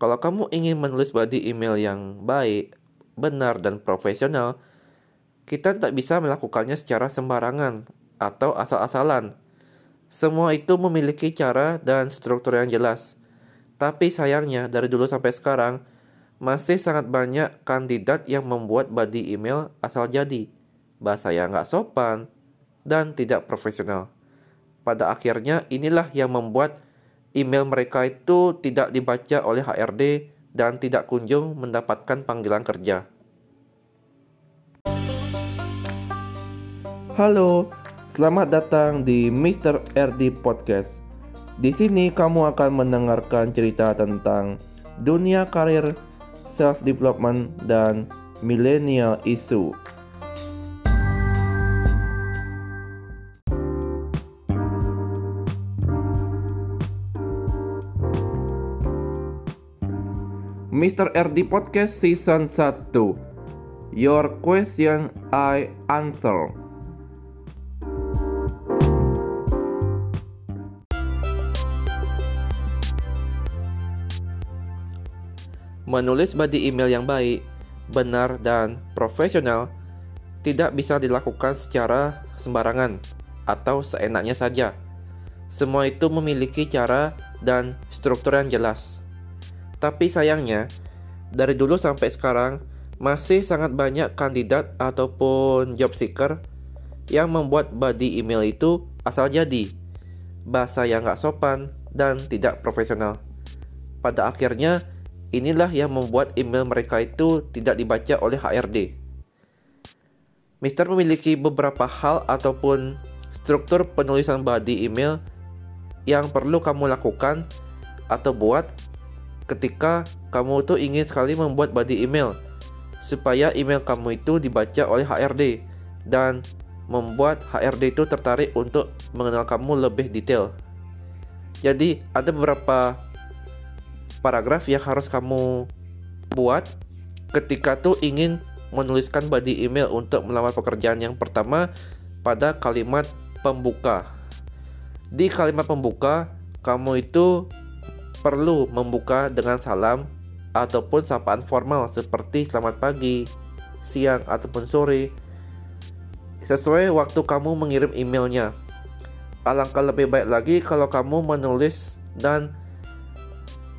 Kalau kamu ingin menulis body email yang baik, benar, dan profesional, kita tidak bisa melakukannya secara sembarangan atau asal-asalan. Semua itu memiliki cara dan struktur yang jelas. Tapi sayangnya, dari dulu sampai sekarang, masih sangat banyak kandidat yang membuat body email asal jadi, bahasa yang nggak sopan, dan tidak profesional. Pada akhirnya, inilah yang membuat email mereka itu tidak dibaca oleh HRD dan tidak kunjung mendapatkan panggilan kerja. Halo, selamat datang di Mr. RD Podcast. Di sini kamu akan mendengarkan cerita tentang dunia karir, self development dan millennial issue. Mr. RD Podcast Season 1 Your question I answer Menulis body email yang baik, benar, dan profesional tidak bisa dilakukan secara sembarangan atau seenaknya saja. Semua itu memiliki cara dan struktur yang jelas. Tapi sayangnya, dari dulu sampai sekarang masih sangat banyak kandidat ataupun job seeker yang membuat body email itu asal jadi, bahasa yang gak sopan dan tidak profesional. Pada akhirnya, inilah yang membuat email mereka itu tidak dibaca oleh HRD. Mister memiliki beberapa hal ataupun struktur penulisan body email yang perlu kamu lakukan atau buat ketika kamu tuh ingin sekali membuat body email supaya email kamu itu dibaca oleh HRD dan membuat HRD itu tertarik untuk mengenal kamu lebih detail. Jadi ada beberapa paragraf yang harus kamu buat ketika tuh ingin menuliskan body email untuk melamar pekerjaan yang pertama pada kalimat pembuka. Di kalimat pembuka, kamu itu perlu membuka dengan salam ataupun sapaan formal seperti selamat pagi, siang, ataupun sore sesuai waktu kamu mengirim emailnya. Alangkah lebih baik lagi kalau kamu menulis dan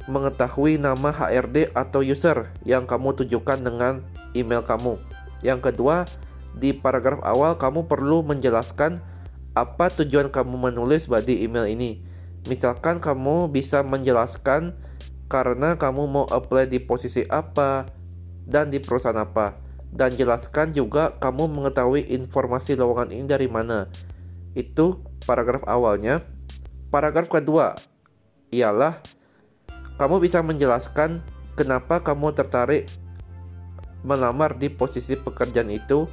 mengetahui nama HRD atau user yang kamu tujukan dengan email kamu. Yang kedua, di paragraf awal kamu perlu menjelaskan apa tujuan kamu menulis body email ini. Misalkan kamu bisa menjelaskan karena kamu mau apply di posisi apa dan di perusahaan apa. Dan jelaskan juga kamu mengetahui informasi lowongan ini dari mana. Itu paragraf awalnya. Paragraf kedua ialah kamu bisa menjelaskan kenapa kamu tertarik melamar di posisi pekerjaan itu.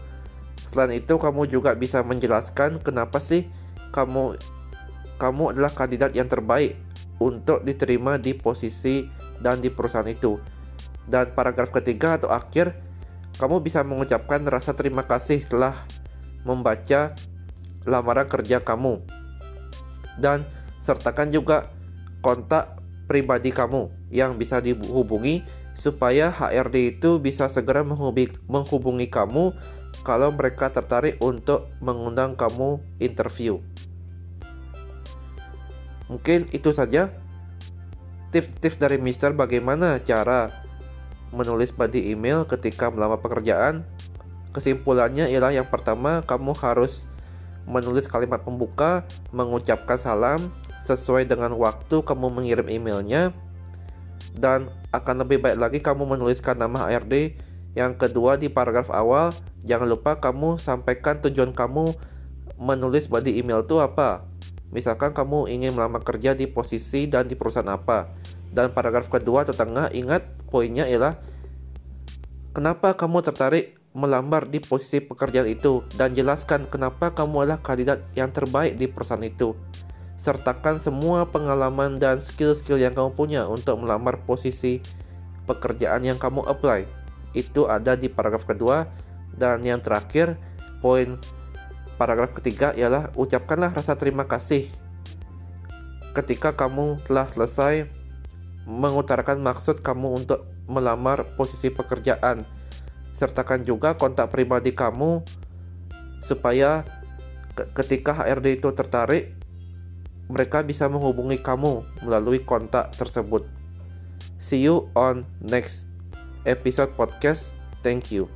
Selain itu, kamu juga bisa menjelaskan kenapa sih kamu kamu adalah kandidat yang terbaik untuk diterima di posisi dan di perusahaan itu. Dan paragraf ketiga atau akhir, kamu bisa mengucapkan rasa terima kasih telah membaca lamaran kerja kamu. Dan sertakan juga kontak pribadi kamu yang bisa dihubungi supaya HRD itu bisa segera menghubungi, kamu kalau mereka tertarik untuk mengundang kamu interview. Mungkin itu saja tips-tips dari Mister bagaimana cara menulis body email ketika melamar pekerjaan. Kesimpulannya ialah yang pertama, kamu harus menulis kalimat pembuka, mengucapkan salam sesuai dengan waktu kamu mengirim emailnya, dan akan lebih baik lagi kamu menuliskan nama HRD. Yang kedua di paragraf awal, jangan lupa kamu sampaikan tujuan kamu menulis body email itu apa. Misalkan kamu ingin melamar kerja di posisi dan di perusahaan apa. Dan paragraf kedua atau tengah, ingat poinnya ialah kenapa kamu tertarik melamar di posisi pekerjaan itu dan jelaskan kenapa kamu adalah kandidat yang terbaik di perusahaan itu. Sertakan semua pengalaman dan skill-skill yang kamu punya untuk melamar posisi pekerjaan yang kamu apply. Itu ada di paragraf kedua dan yang terakhir poin paragraf ketiga ialah ucapkanlah rasa terima kasih ketika kamu telah selesai mengutarakan maksud kamu untuk melamar posisi pekerjaan. Sertakan juga kontak pribadi kamu supaya ketika HRD itu tertarik, mereka bisa menghubungi kamu melalui kontak tersebut. See you on next episode podcast. Thank you.